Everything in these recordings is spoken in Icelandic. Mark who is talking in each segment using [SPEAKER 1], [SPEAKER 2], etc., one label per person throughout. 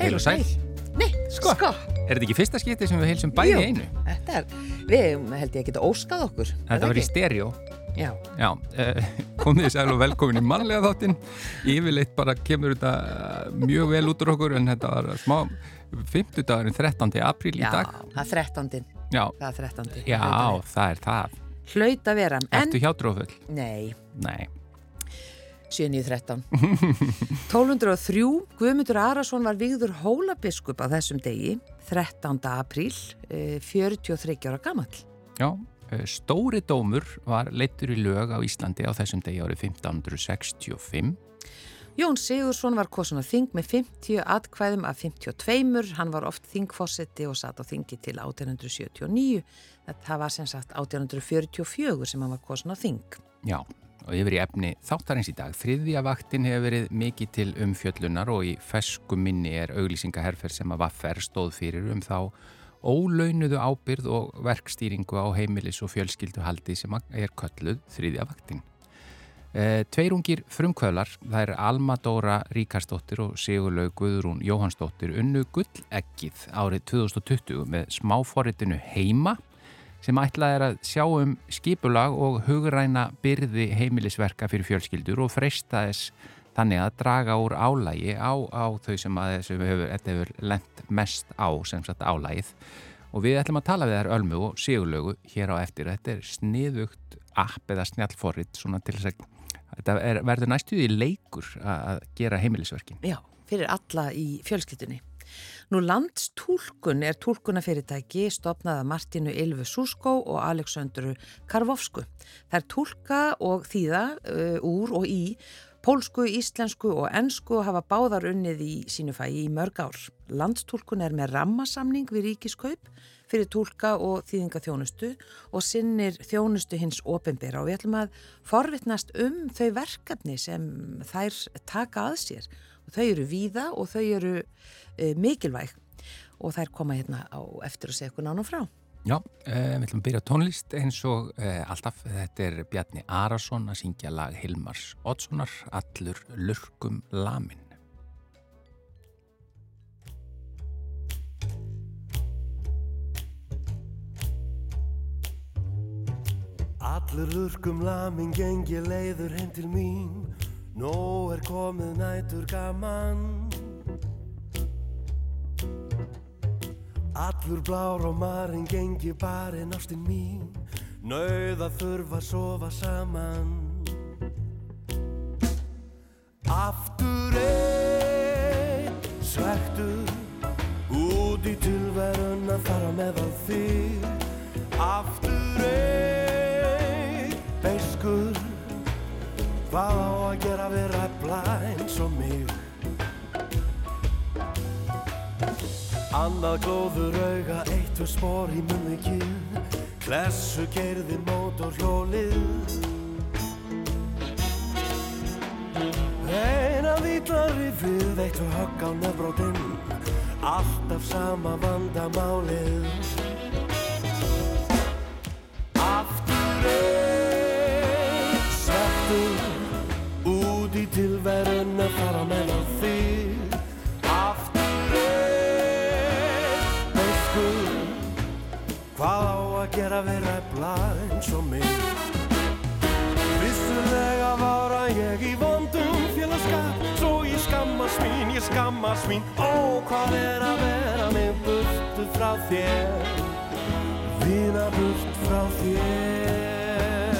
[SPEAKER 1] Heil og sæl.
[SPEAKER 2] Nei,
[SPEAKER 1] Sko.
[SPEAKER 2] sko.
[SPEAKER 1] Er þetta ekki fyrsta skipti sem við heilsum bæði
[SPEAKER 2] Jú.
[SPEAKER 1] einu?
[SPEAKER 2] Þetta er, við held ég að geta óskað okkur.
[SPEAKER 1] Þetta var í stereo.
[SPEAKER 2] Já,
[SPEAKER 1] Já, uh, komið þið sæl og velkomin í mannlega þáttinn. Yfirleitt bara kemur þetta eh, mjög vel út úr okkur en þetta var smá 50 dagurinn 13. apríl í
[SPEAKER 2] já,
[SPEAKER 1] dag.
[SPEAKER 2] það er þrettandinn.
[SPEAKER 1] Já,
[SPEAKER 2] Það er þrettandi.
[SPEAKER 1] já, það er það.
[SPEAKER 2] Hlaut að vera.
[SPEAKER 1] Ertu hjátrúfull?
[SPEAKER 2] nei,
[SPEAKER 1] Nei.
[SPEAKER 2] 7.13. 1203, Guðmundur Arason var vigður hólabiskup á þessum degi, 13. apríl, eh, 43 ára gamall.
[SPEAKER 1] Já, eh, stóri dómur var leittur í lög á Íslandi á þessum degi árið 1565.
[SPEAKER 2] Jón Sigursson var kosin á þing með 50 atkvæðum af 52, hann var oft þingfossetti og satt á þingi til 1879. Þetta var sem sagt 1844 sem hann var kosin á þing.
[SPEAKER 1] Já, og yfir í efni þáttarins í dag. Þriðja vaktin hefur verið mikið til umfjöllunar og í fesku minni er auglýsingaherfer sem að Vaffer stóð fyrir um þá ólaunuðu ábyrð og verkstýringu á heimilis og fjölskylduhaldi sem er kölluð þriðja vaktin. E, tveirungir frumkvölar, það er Alma Dóra Ríkarsdóttir og Sigurlaug Guðrún Jóhannsdóttir unnu gulleggið árið 2020 með smáforritinu Heima sem ætlað er að sjá um skipulag og hugræna byrði heimilisverka fyrir fjölskyldur og freista þess þannig að draga úr álægi á, á þau sem að þessu hefur, lent mest á sem sagt álægið og við ætlum að tala við þær Ölmu og Sigurlaugu hér á eftir. Þetta er sniðugt app eða snjallforrit svona til þess að þetta er, verður næstuði leikur að, að gera heimilisverkin
[SPEAKER 2] Já, fyrir alla í fjölskyldunni. Nú landstúlkun er túlkunafyrirtæki stopnað af Martinu Ylfu Súskó og Aleksandru Karvofsku. Það er túlka og þýða uh, úr og í pólsku, íslensku og ensku og hafa báðar unnið í sínu fæi í mörg ár. Landstúlkun er með rammasamning við ríkiskaup fyrir túlka og þýðinga þjónustu og sinnir þjónustu hins ofinbera og við ætlum að forvitnast um þau verkefni sem þær taka að sér og þau eru víða og þau eru e, mikilvæg og þær koma hérna á eftir að segja eitthvað nánu frá.
[SPEAKER 1] Já, eh, við ætlum að byrja tónlist eins og eh, alltaf. Þetta er Bjarni Arason að syngja lag Hilmars Oddssonar Allur lurkum lamin
[SPEAKER 3] Allur lurkum lamin gengi leiður heim til mín. Nó er komið nætur gaman Allur blár og marinn gengi barinn ástinn mín. Nauð að þurfa að sofa saman. Aftur einn svektur Út í tilverun að fara með á þig. Aftur einn beiskur Hvað á að gera við ræfla eins og mig Annað glóður auga, eitt tvö spór í munvikið Klessu gerði mótor hjólið. Eina vítari við, eitt tvö högg á nefbrótinn Alltaf sama vandamálið. Aftur einn sveftur Út í tilverun að fara með á Á að við ræfla eins og mig. Vissulega var að ég í vondum félagskap Svo ég skammast mín, ég skammast mín. Ó, hvað er að vera mig burtu frá þér Vina burt frá þér.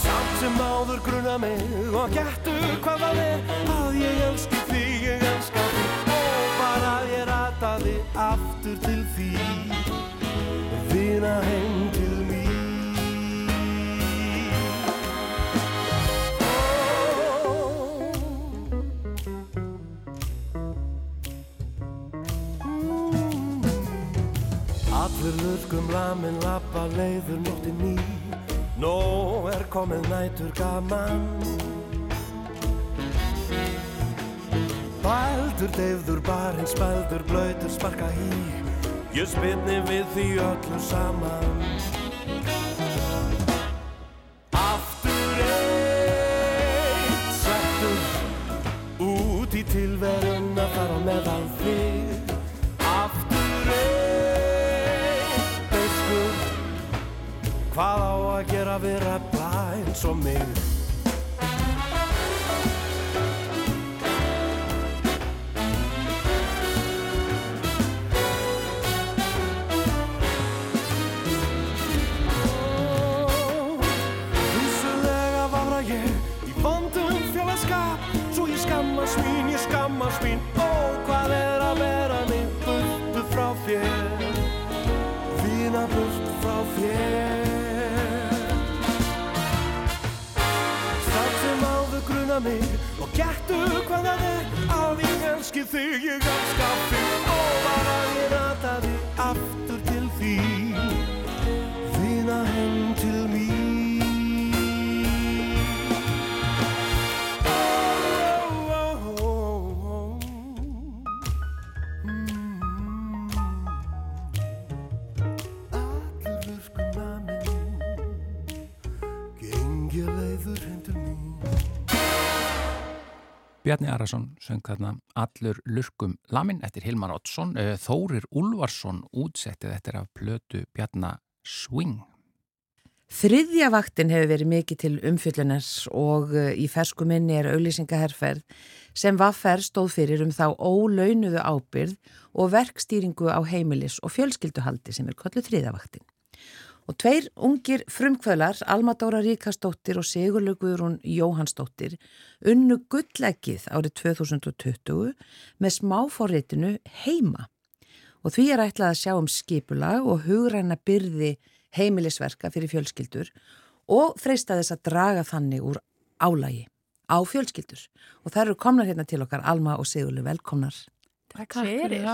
[SPEAKER 3] Samt sem áður gruna mig og getur hvað það er Að ég elski þig, ég elska þig. Og bara ég rataði aftur til því nætur gaman. Bældur, deyfður, barinn, spældur, blöytur, sparka í. Ég spilni við því öllu saman
[SPEAKER 1] Bjarni Arason söng þarna Allur lurkum lamin eftir Hilmar Oddsson. Eh, Þórir Úlfarsson útsettið eftir af plötu Bjarna Swing.
[SPEAKER 2] Þriðja vaktin hefur verið mikið til umfjöllunars og eh, í fersku minni er auglýsingaherferð sem Vaffer stóð fyrir um þá ólaunuðu ábyrð og verkstýringu á heimilis og fjölskylduhaldi sem er kollu þriðja vaktin. Og tveir ungir frumkvölar, Almadóra Ríkastóttir og Sigurlauguðrún Jóhannsdóttir, unnu gulleggið árið 2020 með smáforritinu heima. Og því er ætlað að sjá um skipulag og hugræna byrði heimilisverka fyrir fjölskyldur og freista þess að draga þannig úr álægi á fjölskyldur. Og það eru komnar hérna til okkar Alma og Sigurlu, velkomnar.
[SPEAKER 4] Takk fyrir.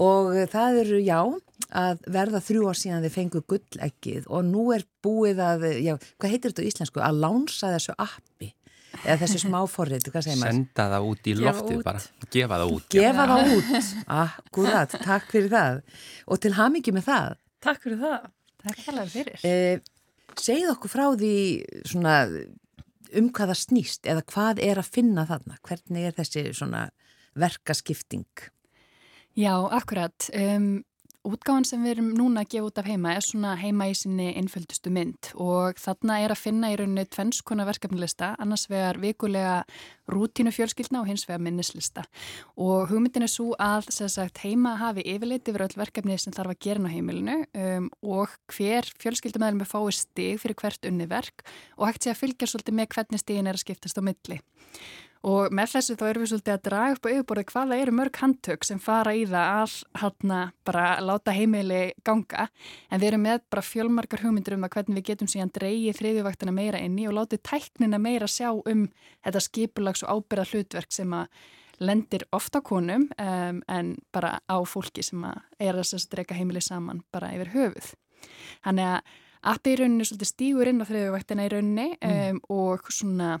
[SPEAKER 2] Og það eru, já, að verða þrjú ár síðan þið fengu gulleggið og nú er búið að, já, hvað heitir þetta á íslensku? Að lánsa þessu appi eða þessu smáforrið, hvað segir maður?
[SPEAKER 1] Senda það út í loftið bara. Gefa það út.
[SPEAKER 2] Gefa það út. Akkurat, takk fyrir það. Og til hamingi með það,
[SPEAKER 4] Takk fyrir það. Takk hella fyrir.
[SPEAKER 2] eh, segið okkur frá því svona um hvað það snýst eða hvað er að finna þarna? Hvernig er þessi svona verkaskipting?
[SPEAKER 4] Já, akkurat. Um, útgáðan sem við erum núna að gefa út af heima er svona heima í sinni einföldustu mynd og þarna er að finna í rauninni tvennskona verkefnilista, annars vegar vikulega rútínu fjölskyldna og hins vegar minnislista. Og hugmyndin er svo að sagt, heima hafi yfirleitt yfir öll verkefni sem þarf að gera á heimilinu um, og hver fjölskyldumæðlum er fáið stig fyrir hvert unni verk og hægt sé að fylgja svolítið með hvernig stigin er að skiptast á milli. Og með þessu þá erum við svolítið að draga upp á yfirborðið hvaða eru mörg handtök sem fara í það að hérna bara láta heimili ganga. En við erum með bara fjölmarkar hugmyndir um að hvernig við getum síðan dreigið þriðjuvaktina meira inn í og látið tæknina meira sjá um þetta skipulags og ábyrða hlutverk sem að lendir ofta konum um, en bara á fólki sem að er að dreika heimili saman bara yfir höfuð. Þannig að appi í rauninni svolítið stígur inn á þriðjuvaktina í rauninni um, og svona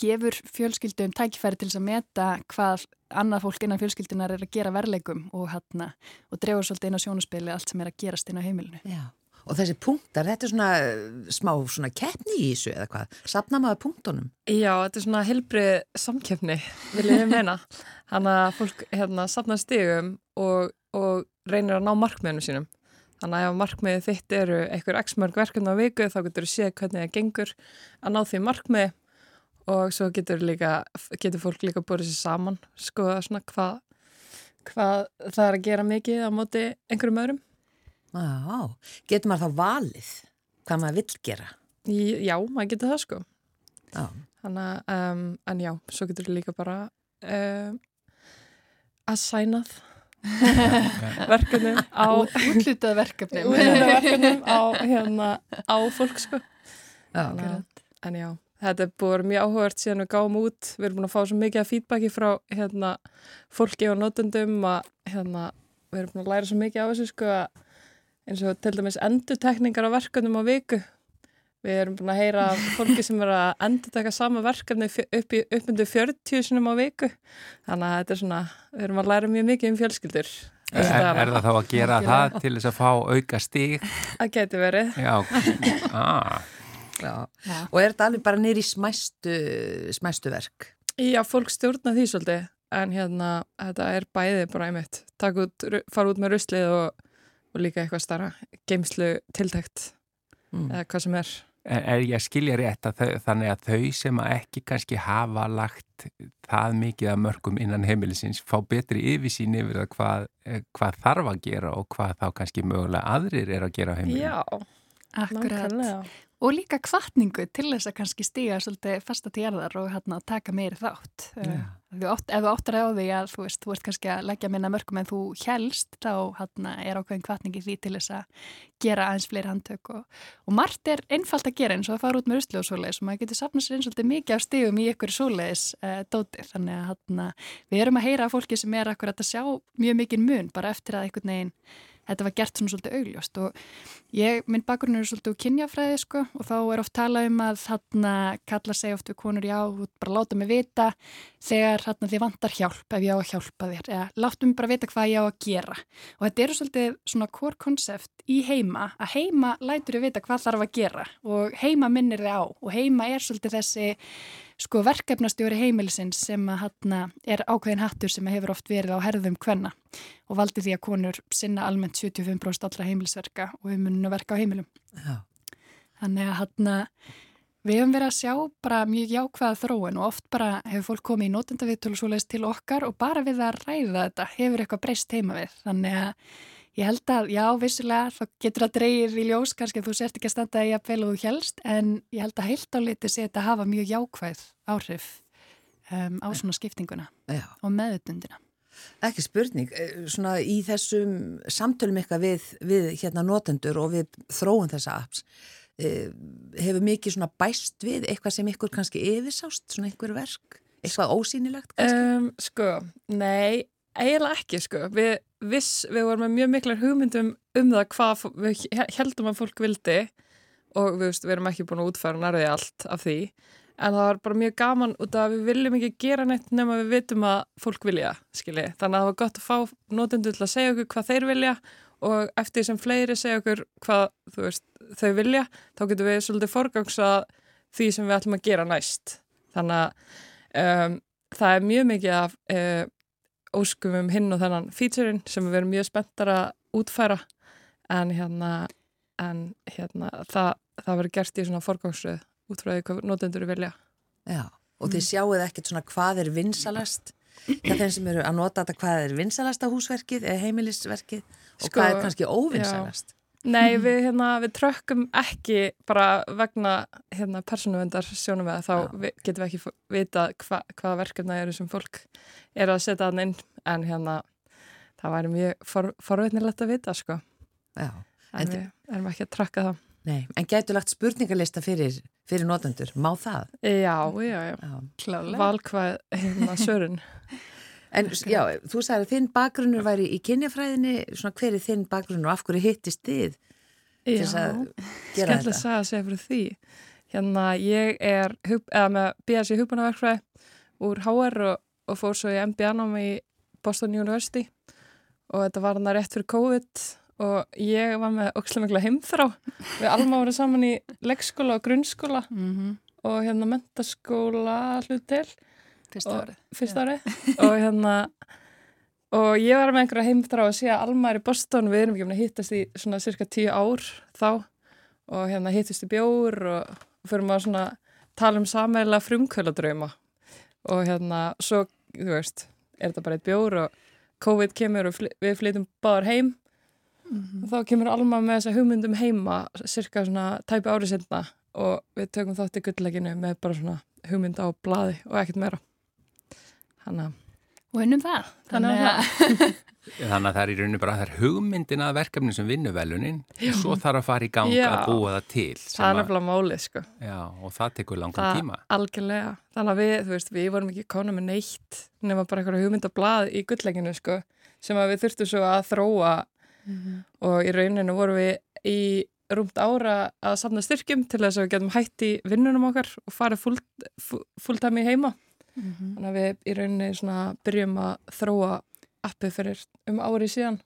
[SPEAKER 4] gefur fjölskyldum tækifæri til að meta hvað annað fólk innan fjölskyldunar er að gera verleikum og, hana, og drefur svolítið inn á sjónuspili allt sem er að gerast inn á heimilinu.
[SPEAKER 2] Já. Og þessi punktar, þetta er svona eh, smá svona keppni í þessu eða hvað? Sapna maður punktunum?
[SPEAKER 5] Já, þetta er svona helbrið samkeppni, vil ég meina. Þannig að fólk hérna sapna stigum og, og reynir að ná markmiðinu sínum. Þannig að ef markmiðið þitt eru einhver x mörg verkefni á viku þá getur þú séð hvernig það gengur að ná því markmiði og svo getur, líka, getur fólk líka borðið sér saman, skoða svona hvað, hvað það er að gera mikið á móti einhverjum öðrum.
[SPEAKER 2] Já, getur maður þá valið hvað maður vill gera?
[SPEAKER 5] Í, já, maður getur það sko.
[SPEAKER 2] Já.
[SPEAKER 5] Þannig að, um, en já, svo getur líka bara um, assignað verkefnum á
[SPEAKER 4] Útlutað verkefni.
[SPEAKER 5] verkefnum á, hérna, á fólk sko.
[SPEAKER 2] Já,
[SPEAKER 5] að- En já, þetta er vera mjög áhugart síðan við gáum út. Við erum búin að fá svo mikið af feedbacki frá hérna, fólki og notendum að hérna, við erum búin að læra svo mikið á þessu sko að eins og til dæmis endutekningar á verkefnum á viku. Við erum búin að heyra fólki sem er að endur taka sama verkefni upp, í, upp undir 40 sinum á viku. Þannig að þetta er svona, við erum að læra mjög mikið um fjölskyldur.
[SPEAKER 1] Er, er það þá að gera það til þess að fá auka stík?
[SPEAKER 5] Það geti verið.
[SPEAKER 1] Já, ah.
[SPEAKER 2] Já. Já. Og er þetta alveg bara nýri smæstu, smæstu verk?
[SPEAKER 5] Já, fólk stjórna því svolítið, en hérna, þetta er bæðið bara einmitt. Takk út, fara út með ruslið og, og líka eitthvað starra, geimslu tiltækt, mm. eða hvað sem er.
[SPEAKER 1] Er ég að skilja rétt að þau, þannig að þau sem að ekki kannski hafa lagt það mikið að mörgum innan heimilisins fá betri yfirsýn yfir það hvað, eh, hvað þarf að gera og hvað þá kannski mögulega aðrir er að gera á heimilinu?
[SPEAKER 5] Já, akkurat.
[SPEAKER 4] Og líka kvartningu til þess að kannski stíga svolítið fasta til erðar og hérna, taka meiri þátt. Yeah. Átt, ef þú áttar á því að þú veist, þú ert kannski að leggja minna mörgum en þú helst, þá hérna, er ákveðin kvartningi því til þess að gera aðeins fleiri handtök. Og, og margt er einfalt að gera eins og að fara út með rusli og svoleiðis og maður getur sapnað sér eins svolítið mikið á stígum í ykkur svoleiðis uh, dóti. Þannig að hérna, við erum að heyra fólki sem er akkurat að sjá mjög mikið mun bara eftir að einhvern veginn þetta var gert svona svolítið augljóst og ég, minn bakgrunn er svolítið úr kynjafræði sko og þá er oft talað um að þarna kalla segja oft við konur já, bara láta mig vita þegar þarna þið vantar hjálp ef ég á að hjálpa þér eða láttu mig bara vita hvað ég á að gera. Og þetta eru svolítið svona core concept í heima að heima lætur ég vita hvað þarf að gera og heima minnir þið á og heima er svolítið þessi sko verkefnastjóri heimilisins sem að hana er ákveðin hattur sem hefur oft verið á herðum hvenna og valdi því að konur sinna almennt 75% allra heimilisverka og við munum að verka á heimilum. Já. Þannig að hana við hefum verið að sjá bara mjög jákvæða þróin og oft bara hefur fólk komið í nótendaviðtölu svo leiðist til okkar og bara við að ræða þetta hefur eitthvað breyst heima við. Þannig að Ég held að, já, vissulega, þá getur það dreyir í ljós, kannski að þú sért ekki að standa í að og þú helst, en ég held að heilt á liti sé þetta að hafa mjög jákvæð áhrif um, á svona skiptinguna já. og meðutundina.
[SPEAKER 2] Ekki spurning, eh, svona í þessum samtölum eitthvað við, við hérna notendur og við þróun þessa apps, eh, hefur mikið svona bæst við eitthvað sem ykkur kannski yfirsást, svona einhver verk, eitthvað ósýnilegt kannski?
[SPEAKER 5] Um, sko, nei, eiginlega ekki, sko. Við viss, við vorum með mjög miklar hugmyndum um það hvað við heldum að fólk vildi og við, við erum ekki búin að útfæra nærði allt af því en það var bara mjög gaman út af að við viljum ekki gera neitt nema við vitum að fólk vilja, skilji. Þannig að það var gott að fá nótundu til að segja okkur hvað þeir vilja og eftir sem fleiri segja okkur hvað veist, þau vilja, þá getum við svolítið forgangsa því sem við ætlum að gera næst. Þannig að um, það er mjög mikið af uh, óskum um hinn og þennan featurein sem við erum mjög spenntar að útfæra. En hérna, en, hérna það, það verður gert í svona forgangsröð út frá því hvað notendur vilja.
[SPEAKER 2] Já, og þið mm. sjáuð ekkert svona hvað er vinsalast. Það er þeim sem eru að nota þetta hvað er vinsalasta húsverkið eða heimilisverkið og sko, hvað er kannski óvinsalast
[SPEAKER 5] Nei, við, hérna, við trökkum ekki bara vegna hérna, persónuvendar sjónum við að þá getum við ekki vita hva, hvaða verkefna eru sem fólk er að setja hann inn. En hérna það væri mjög for, forveitnilegt að vita sko. Já, en, en við erum ekki að trakka það.
[SPEAKER 2] Nei, en getur lagt spurningarlista fyrir, fyrir notendur, má það?
[SPEAKER 5] Já, já, já, já. valkvað hérna sörun
[SPEAKER 2] En já, þú sagði að þinn bakgrunnur væri í kynjafræðinni, svona hver er þinn bakgrunnur og af hverju hittist þið til þess að gera
[SPEAKER 5] þetta? Já, skemmtilega að sagða segja fyrir því. Hérna ég er eða með BS í hugbúnaverkfræði úr HR og, og fór svo í MBA-nám í Boston University og þetta var hann að rétt fyrir COVID og ég var með ókslega mikla heimþrá. Við alma vorum saman í leggskóla og grunnskóla mm -hmm. og hérna mentaskóla hlut til
[SPEAKER 4] Fyrsta árið.
[SPEAKER 5] Fyrsta árið. og hérna, og ég var með einhverja heimþrá að sé að Alma er í Boston, við erum ekki um að hittast í svona cirka tíu ár þá og hérna hittast í bjór og, fyrir maður svona tala um samæla frumkvöladrauma og hérna, svo, þú veist, er þetta bara eitt bjór og COVID kemur og fl við flytum báðar heim mm -hmm. og þá kemur Alma með þessa hugmyndum heima cirka svona tæpi árið sinna og við tökum þátt í gullleginu með bara svona hugmynd á bladi og ekkert meira
[SPEAKER 4] Þannig að... Og unnum það.
[SPEAKER 1] Þannig að... Þannig að það er í rauninu bara þær hugmyndin að verkefni sem vinnu velunin og svo þarf að fara í gang já. að búa það til.
[SPEAKER 5] Það er nefnilega málið, sko.
[SPEAKER 1] Já, og það tekur langan það, tíma.
[SPEAKER 5] Algjörlega. Þannig að við, þú veist, við vorum ekki kona með neitt nema bara eitthvað hugmyndablað í gullleginu, sko, sem að við þurftum svo að þróa mm -hmm. og í rauninu vorum við í rúmt ára að safna styrkjum til þess að við getum hætti vinnunum okkar og farið fulltæmi heima. Mm -hmm. Þannig að við í rauninni byrjum að þróa appið fyrir um árið síðan.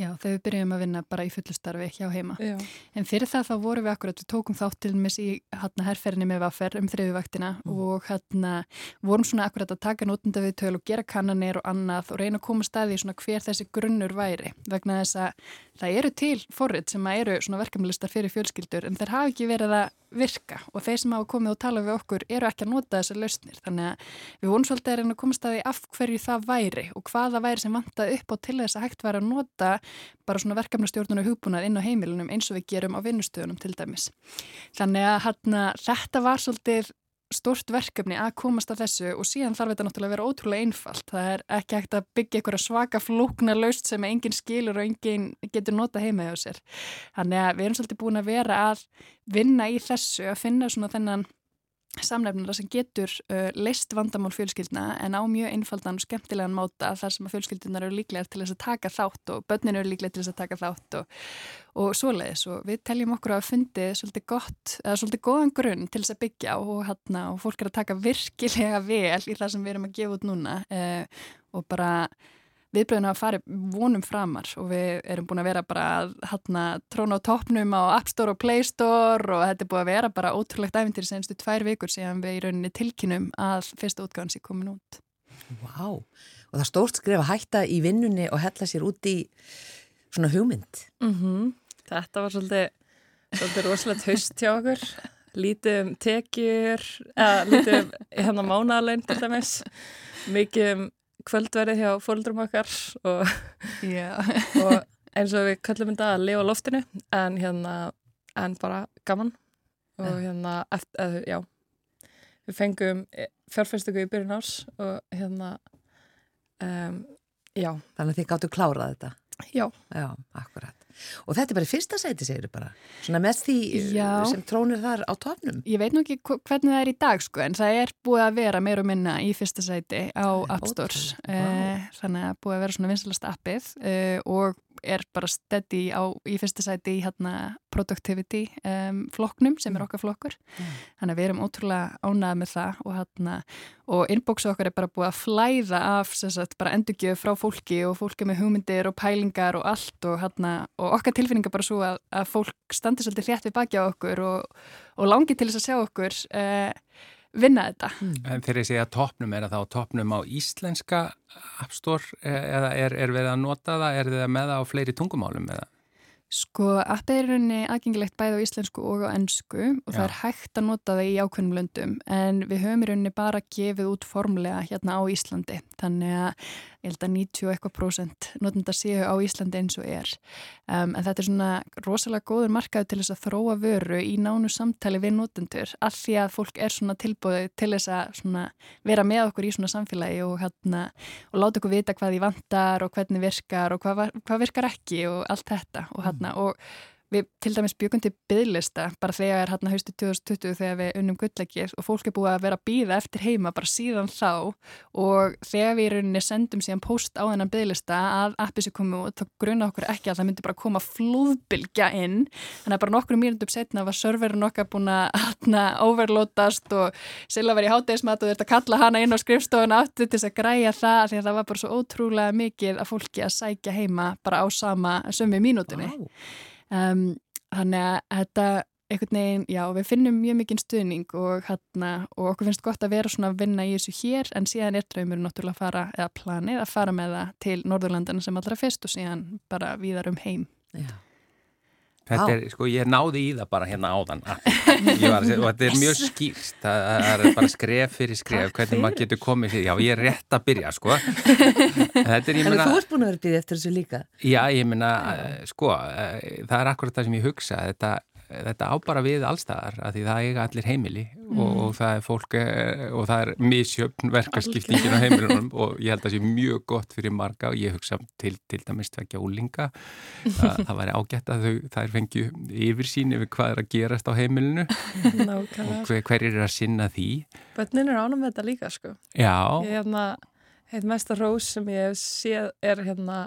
[SPEAKER 4] Já, þegar við byrjum að vinna bara í fullustarfi hjá heima.
[SPEAKER 5] Já.
[SPEAKER 4] En fyrir það þá vorum við akkurat, við tókum þátt til mis í hérna herrferðinni með vaffer um þriðuvaktina mm. og hérna vorum svona akkurat að taka nótunda við töl og gera kannanir og annað og reyna að koma staði í svona hver þessi grunnur væri vegna þess að það eru til forrið sem eru svona verkefnilistar fyrir fjölskyldur en þeir hafa ekki verið að virka og þeir sem hafa komið og talað við okkur eru ekki að nota þessar lausnir þannig að við vonum svolítið að reyna að koma staði af hverju það væri og hvaða væri sem vantaði upp á til þess að hægt væri að nota bara svona verkefnastjórnuna hugbúnað inn á heimilunum eins og við gerum á vinnustöðunum til dæmis. Þannig að hérna, þetta var svolítið stort verkefni að komast að þessu og síðan þarf þetta náttúrulega að vera ótrúlega einfalt. Það er ekki hægt að byggja einhverja svaka flúkna laust sem enginn skilur og enginn getur nota heima hjá sér. Þannig að við erum svolítið búin að vera að vinna í þessu, að finna svona þennan samlefnara sem getur uh, leist vandamál fjölskyldna en á mjög einfaldan og skemmtilegan máta þar sem að fjölskyldunar eru líklega til þess að taka þátt og börnin eru líklega til þess að taka þátt og, og svoleiðis. Og við teljum okkur að fundi svolítið gott, eða svolítið góðan grunn til þess að byggja og, hérna, og fólk er að taka virkilega vel í það sem við erum að gefa út núna uh, og bara viðbröðin að fara vonum framar og við erum búin að vera bara hérna tróna á toppnum á App Store og Play Store og þetta er búin að vera bara ótrúlegt æfintir senstu tvær vikur síðan við í rauninni tilkynum að fyrsta útgáðan sé komin út.
[SPEAKER 2] Vá, wow. og það stórt skrif að hætta í vinnunni og hella sér út í svona hugmynd.
[SPEAKER 5] Mm -hmm. Þetta var svolítið, svolítið rosalegt haust hjá okkur. Lítið um tekjur, eða lítið um hérna mánaðalein til dæmis, mikið um kvöldverið hjá fólkdrum okkar og, og eins og við kallum þetta að lifa loftinu en hérna en bara gaman. Og hérna eftir, já við fengum fjárfæstöku í byrjun árs og hérna um, já.
[SPEAKER 2] Þannig að þið gáttu klárað þetta
[SPEAKER 5] Já
[SPEAKER 2] Já, akkurat Og þetta er bara fyrsta sæti, segir þau bara. Svona með því Já. sem trónir þar á tónum.
[SPEAKER 4] Ég veit nú ekki hvernig það er í dag, sko, en það er búið að vera meir og minna í fyrsta sæti á App Stores. Wow. Eh, þannig að búið að vera svona vinsalast appið eh, og er bara steady á, í fyrsta sæti í hérna productivity um, flokknum sem er mm. okkar flokkur mm. þannig að við erum ótrúlega ánæðið með það og hérna og inboxu okkar er bara búið að flæða af sagt, bara endurgjöf frá fólki og fólki með hugmyndir og pælingar og allt og hérna og okkar tilfinninga bara svo að, að fólk standi svolítið hrétt við baki á okkur og, og langi til þess að sjá okkur eh, vinna þetta.
[SPEAKER 1] Mm. En þegar ég segja toppnum, er það á toppnum á íslenska App Store e, eða er, er við að nota það, er þið með það á fleiri tungumálum eða?
[SPEAKER 4] Sko, appið er rauninni aðgengilegt bæði á íslensku og á ennsku og Já. það er hægt að nota það í ákveðnum löndum en við höfum í rauninni bara gefið út formlega hérna á Íslandi þannig að ég held að 90 eitthvað prósent notenda séu á Íslandi eins og er. Um, en þetta er svona rosalega góður markaðu til þess að þróa vöru í nánu samtali við notendur af því að fólk er svona tilbúið til þess að vera með okkur í svona samfélagi og, hérna, og láta okkur vita hvað því vantar og hvernig virkar og hvað, hvað virkar ekki og allt þetta og, hérna, og Við til dæmis byggum til bygglista bara þegar hérna haustu 2020 þegar við unnum gullegir og fólk er búið að vera að býða eftir heima bara síðan þá. Og þegar við í rauninni sendum síðan post á þennan bygglista að appi sem komu þá gruna okkur ekki að það myndi bara koma flúðbylgja inn. Þannig að bara nokkru mínundum setna var serverin okkar búin að hérna overlótast og sila verið í háttegismat og þetta kalla hana inn á skrifstofuna aftur til þess að græja það því að það var bara svo ótrúlega mikið að Um, þannig að þetta einhvern veginn, já, við finnum mjög mikinn stuðning og, hana, og okkur finnst gott að vera svona að vinna í þessu hér en síðan er draumur náttúrulega að fara, eða planið að fara með það til Norðurlandana sem allra fyrst og síðan bara víðar um heim. Já.
[SPEAKER 1] Þetta er, sko, ég náði í það bara hérna áðan. Var, og þetta er mjög skýrst það er bara skref fyrir skref hvernig maður getur komið fyrir, já ég er rétt að byrja sko.
[SPEAKER 2] Þannig að þú ert búin að vera byrja eftir þessu líka?
[SPEAKER 1] Já, ég minna, eh, sko eh, það er akkurat það sem ég hugsa. Þetta þetta á bara við allstaðar að því það eiga allir heimili mm. og, og það er fólk eh, og það er misjöfn verkarskiptingin á heimilunum og ég held að það sé mjög gott fyrir marga og ég hugsa til, til dæmis tvekja úlinga að það væri ágætt að þau, það er fengju yfir sín yfir hvað er að gerast á heimilinu og hver, hver er að sinna því.
[SPEAKER 5] Bönnin er ánum þetta líka sko.
[SPEAKER 1] Já.
[SPEAKER 5] Ég hef hérna, heit mesta rós sem ég hef séð er hérna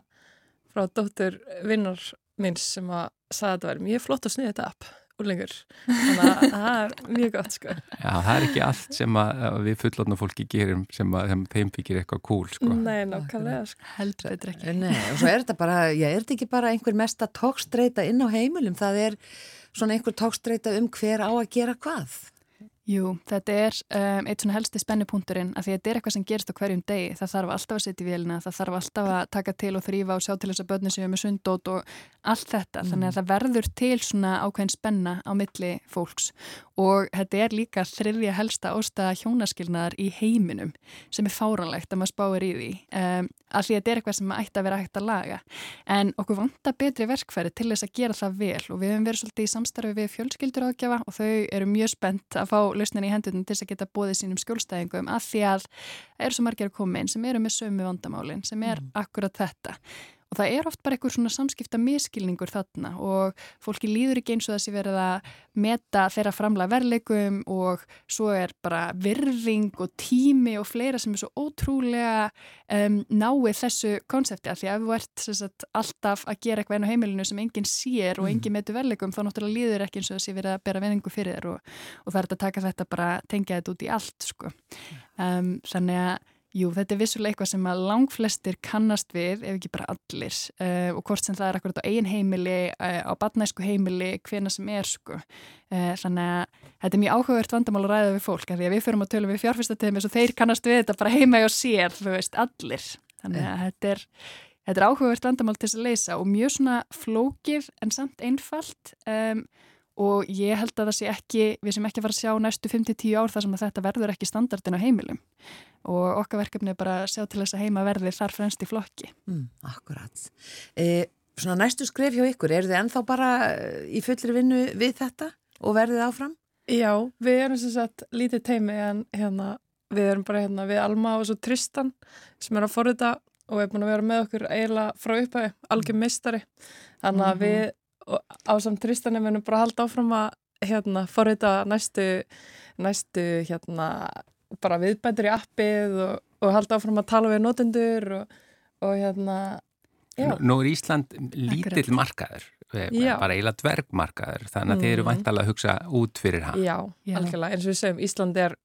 [SPEAKER 5] frá dóttur vinnar minns sem að sagði að þetta væri mjög flott að sniða þetta app úrlengur, þannig að það er mjög gott sko.
[SPEAKER 1] Já, það er ekki allt sem að við fullotna fólki gerum sem að sem þeim fyrir eitthvað cool sko.
[SPEAKER 5] Nei, nákvæmlega sko.
[SPEAKER 4] Heldur þetta ekki.
[SPEAKER 2] Nei, og svo er þetta bara, já, er þetta ekki bara einhver mesta tókstreita inn á heimilum, það er svona einhver tókstreita um hver á að gera hvað?
[SPEAKER 4] Jú, þetta er um, eitt svona helsti spennupunkturinn að því að þetta er eitthvað sem gerist á hverjum degi. Það þarf alltaf að setja í vélina, það þarf alltaf að taka til og þrýfa og sjá til þess að börnum séu með sundót og allt þetta. Mm. Þannig að það verður til svona ákveðin spenna á milli fólks og þetta er líka þriðja helsta ástæða hjónaskilnaðar í heiminum sem er fáranlegt að maður spáir í því um, að því að þetta er eitthvað sem ætti að vera hægt að laga en okkur vantar betri verkfæri til þess að gera það vel og við hefum verið svolítið í samstarfi við fjölskyldur ágjafa og þau eru mjög spennt að fá lausnin í hendunum til þess að geta bóðið sínum skjólstæðingum að því að það eru svo margir að koma inn sem eru með sömu vandamálinn sem er mm. akkurat þetta og það er oft bara einhver svona samskipta miskilningur þarna og fólki líður ekki eins og þessi verið að meta þeirra framlega verleikum og svo er bara virðing og tími og fleira sem er svo ótrúlega um, náið þessu konsepti að því að þú ert sagt, alltaf að gera eitthvað einu heimilinu sem enginn sér og mm. enginn metu verleikum þá náttúrulega líður ekki eins og þessi verið að bera veningu fyrir þér og, og það er að taka þetta bara tengja þetta út í allt sko. Um, þannig að Jú, þetta er vissulega eitthvað sem að langflestir kannast við, ef ekki bara allir uh, og hvort sem það er akkurat á eigin heimili, uh, á badnæsku heimili, hvena sem er sko. Uh, þannig að þetta er mjög áhugavert vandamál að ræða við fólk, af því að við förum að tölu við fjárfyrstatöðum og þeir kannast við þetta bara heima og sér, þú veist, allir. Þannig að þetta er, þetta er áhugavert vandamál til þess að leysa og mjög svona flókir en samt einfalt um, og ég held að það sé ekki, við sem ekki fara að sjá næstu 5-10 ár þar sem að þetta verður ekki standardin á heimilum og okkar verkefni er bara að sjá til þess að heima verði þar fremst í flokki.
[SPEAKER 2] Mm, akkurat. E, svona næstu skref hjá ykkur, eru þið ennþá bara eh, í fullri vinnu við þetta og verðið áfram?
[SPEAKER 5] Já, við erum sem sagt lítið teimi en hérna, við erum bara hérna við Alma og svo Tristan sem er að forrita og er búin að vera með okkur eiginlega frá upphæði, algjör mistari. Þannig að mm -hmm. við á samt Tristan er við bara að halda áfram að hérna forrita næstu, næstu hérna bara viðbændur í appið og, og halda áfram að tala við notendur og, og hérna
[SPEAKER 1] Nú, nú er Ísland lítill markaður eh, já. bara eiginlega dvergmarkaður þannig að mm. þið eru vantalega að hugsa út fyrir hann
[SPEAKER 5] Já, já. algjörlega, eins og við segjum Ísland er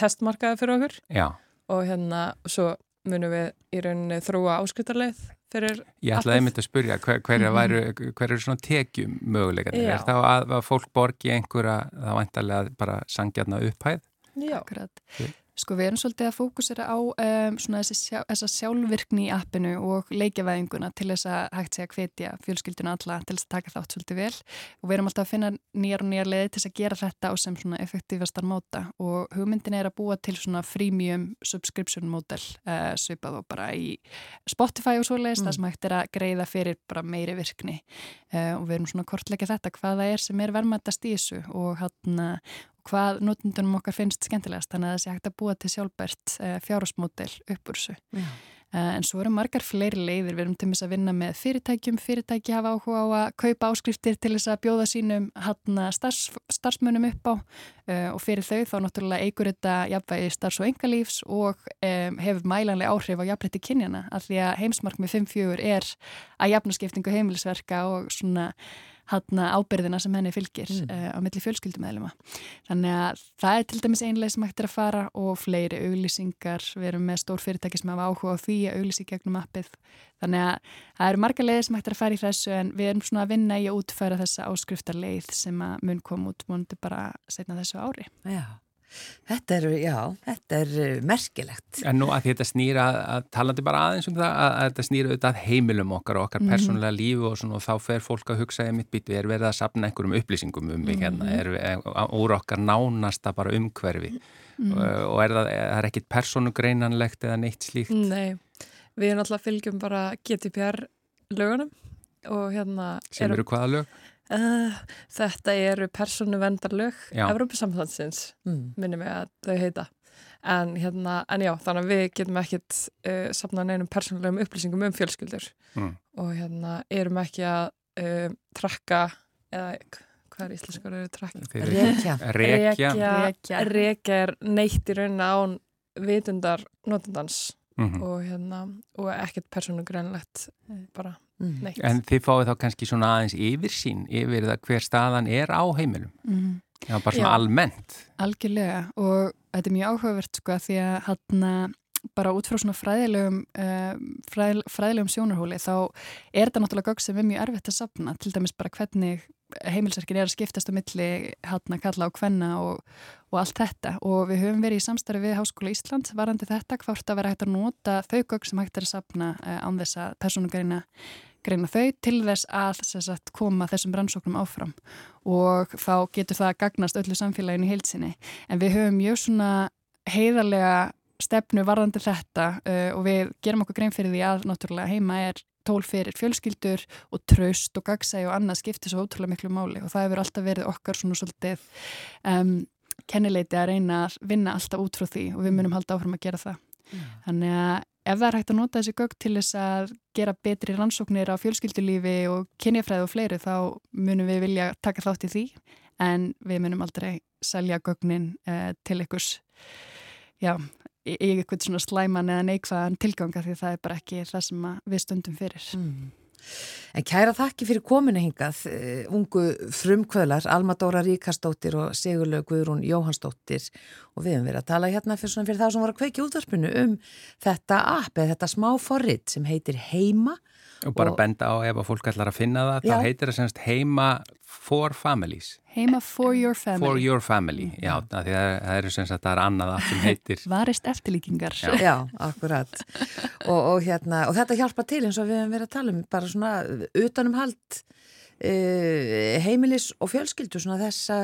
[SPEAKER 5] testmarkaður fyrir okkur
[SPEAKER 1] já.
[SPEAKER 5] og hérna svo munum við í rauninni þrúa áskriftarleið fyrir
[SPEAKER 1] Ég ætlaði einmitt að spurja hver, hverja mm -hmm. hver eru svona tekjum möguleikarnir er þá að, að fólk borgi einhverja þá vantarlega bara sangjarna upphæð?
[SPEAKER 5] Já, akkurat.
[SPEAKER 4] Sko við erum svolítið að fókusera á um, svona sjá, þessa sjálfvirkni í appinu og leikjavæðinguna til þess að hægt segja hvetja fjölskylduna alla til þess að taka þátt svolítið vel. Og við erum alltaf að finna nýjar og nýjar leiði til þess að gera þetta á sem svona effektífastar móta. Og hugmyndin er að búa til svona freemium subscription model uh, svipað og bara í Spotify og svoleiðis mm. það sem hægt er að greiða fyrir bara meiri virkni. Uh, og við erum svona kortleika þetta hvaða er sem er vermaðast í þessu. Og hann hvað notundunum okkar finnst skemmtilegast þannig að það sé hægt að búa til sjálfbært uh, fjárhúsmódel uppur þessu. Uh, en svo eru margar fleiri leiðir, við erum til að vinna með fyrirtækjum, fyrirtæki hafa áhuga á að kaupa áskriftir til þess að bjóða sínum starfs, starfsmönum upp á. Uh, og fyrir þau þá náttúrulega eigur þetta jafnvægi starfs- og engalífs og um, hefur mælanlega áhrif á jafnvægi kynjana af því að heimsmarkmið 5.4 er að jafnaskiptingu heimilisverka og svona hátna ábyrðina sem henni fylgir mm. uh, á milli fjölskyldumæðluma. Þannig að það er til dæmis einlega sem hægt er að fara og fleiri auglýsingar. Við erum með stór fyrirtæki sem hafa áhuga á því að auglýsi gegnum appið. Þannig að það eru marga leiðir sem hægt er að fara í þessu en við erum svona að vinna í að útfæra þessa áskriftarleið sem að mun koma út múnandi bara setna þessu ári.
[SPEAKER 2] Já. Þetta er, já, þetta er eh, merkilegt.
[SPEAKER 1] En nú að þetta snýra, að talandi bara aðeins um það, að, að þetta snýra auðvitað heimilum okkar og okkar mm -hmm. persónulega lífi og, svona, og þá fer fólk að hugsa í mitt býtu, er verið að sapna einhverjum upplýsingum um mig mm -hmm. hérna, er, er úr okkar nánasta bara umhverfi mm -hmm. og, og er það er ekkit persónugreinanlegt eða neitt slíkt?
[SPEAKER 5] Nei, við erum alltaf fylgjum bara GDPR lögunum og hérna...
[SPEAKER 1] Sem eru hvaða lög?
[SPEAKER 5] Uh, þetta eru personu vendarlög Evrópusamhansins mm. minnum ég að þau heita. En, hérna, en já, þannig að við getum ekkit uh, samnað neinum persónulegum upplýsingum um fjölskyldur. Mm. og hérna erum ekki að uh, trakka eða hvað er íslenskur eru trakka?
[SPEAKER 2] Rekja.
[SPEAKER 5] Rekja. Er neitt í rauninna án vitundar notendans mm -hmm. og hérna og ekkert persónugrænlegt bara mm.
[SPEAKER 1] En þið fáið þá kannski svona aðeins yfir sín, yfir það hver staðan er á heimilum. Mm. Já, bara svona Já, almennt.
[SPEAKER 4] Algjörlega og þetta er mjög áhugavert sko því að hann bara út frá svona fræðilegum uh, fræð, fræðilegum sjónarhóli þá er þetta náttúrulega gögg sem er mjög erfitt að sapna til dæmis bara hvernig heimilsverkin er að skiptast á milli hann að kalla á hvenna og, og allt þetta. Og við höfum verið í samstarfi við Háskóla Ísland varandi þetta hvort að vera hægt að nota þau gögg sem hægt er að sapna uh, án þess að personugarina greina þau til þess að sagt, koma þessum rannsóknum áfram. Og þá getur það að gagnast öllu samfélaginu heilsinni en við höfum mjög svona heiðarlega stefnu varðandi þetta uh, og við gerum okkur grein fyrir því að náttúrulega heima er tól fyrir fjölskyldur og traust og gagsægi og annað skiptir svo ótrúlega miklu máli og það hefur alltaf verið okkar svona svolítið um, kennileiti að reyna að vinna alltaf út frá því og við munum halda áfram að gera það. Yeah. Þannig að ef það er hægt að nota þessi gögg til þess að gera betri rannsóknir á fjölskyldulífi og kynjafræði og fleiri þá munum við vilja taka þátt í því en við munum aldrei selja gögnin uh, til ykkurs já, í eitthvað svona slæman eða neikvæðan tilganga því það er bara ekki það sem við stundum fyrir. Mm.
[SPEAKER 2] En kæra þakki fyrir kominu hingað, uh, ungu frumkvölar, Alma Dóra Ríkastóttir og Sigurlaug Guðrún Jóhansdóttir og við höfum verið að tala hérna fyrir, fyrir það sem voru að kveiki útvarpinu um þetta app eða þetta smá forrið sem heitir Heima
[SPEAKER 1] Og bara og, benda á ef að fólk ætlar að finna það, já. þá heitir það semst heima for families.
[SPEAKER 4] Heima for your family.
[SPEAKER 1] For your family, já, það, það eru semst að það er annað allt sem heitir.
[SPEAKER 4] Varist eftirlíkingar.
[SPEAKER 2] Já, já akkurat. Og, og, hérna, og þetta hjálpa til eins og við hefum verið að tala um, bara svona utanum hald uh, heimilis og fjölskyldu, svona þessa,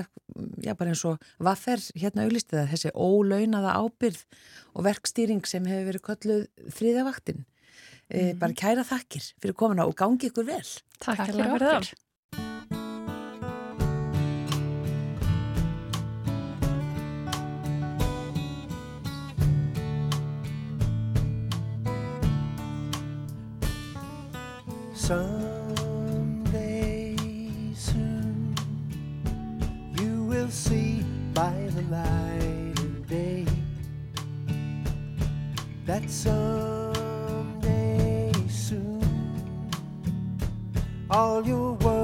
[SPEAKER 2] já bara eins og vaffer hérna auglistiða, þessi ólaunaða ábyrð og verkstýring sem hefur verið kolluð þriðavaktinn. Mm. Bara kæra þakkir fyrir komuna og gangi ykkur vel.
[SPEAKER 4] Takk, Takk fyrir okkur.
[SPEAKER 6] Someday soon you will see by the light of day that some all your worries